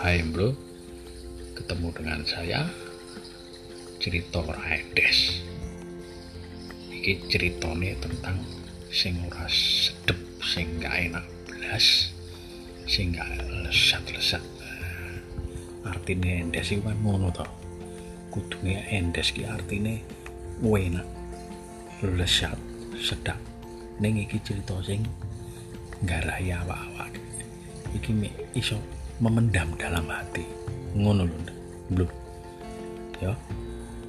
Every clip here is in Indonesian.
Hai bro. Ketemu dengan saya Cerita Raedes Iki ceritone tentang Sing ora sedep Sing gak enak belas Sing gak lesat-lesat. Artinya endes itu kan toh Kudunya endes ki artine enak Lesat Sedap. Ning iki cerita sing Garai awak-awak. Iki mek iso memendam dalam hati. Ngono belum. Ya.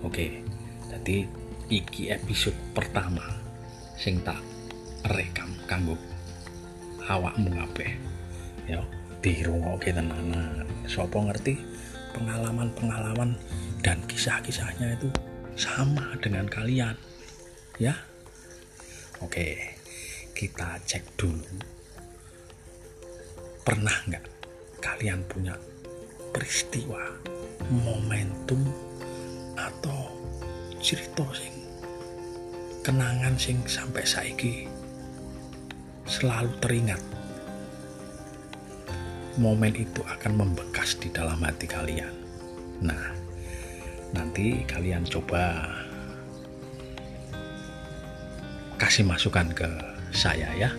Oke. Jadi iki episode pertama sing tak rekam kanggo awakmu kabeh. Ya dirungokke tenanan. Sapa ngerti? Pengalaman-pengalaman dan kisah-kisahnya itu sama dengan kalian. Ya. Oke. Kita cek dulu. Pernah nggak kalian punya peristiwa, momentum atau cerita sing kenangan sing sampai saiki selalu teringat. Momen itu akan membekas di dalam hati kalian. Nah, nanti kalian coba kasih masukan ke saya ya.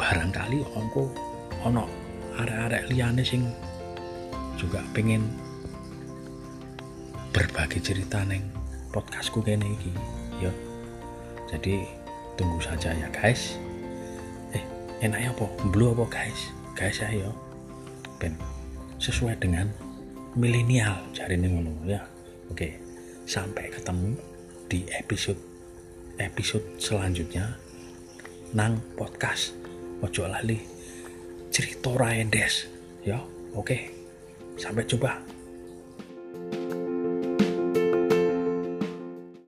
Barangkali ongko ono arek-arek liyane sing juga pengen berbagi cerita neng podcastku kene iki. Ya. Jadi tunggu saja ya guys. Eh enaknya apa? Blue apa guys? Guys ayo. Ben sesuai dengan milenial cari nih ngono ya. Oke sampai ketemu di episode episode selanjutnya nang podcast ojo lali cerita Raendes ya oke. Sampai jumpa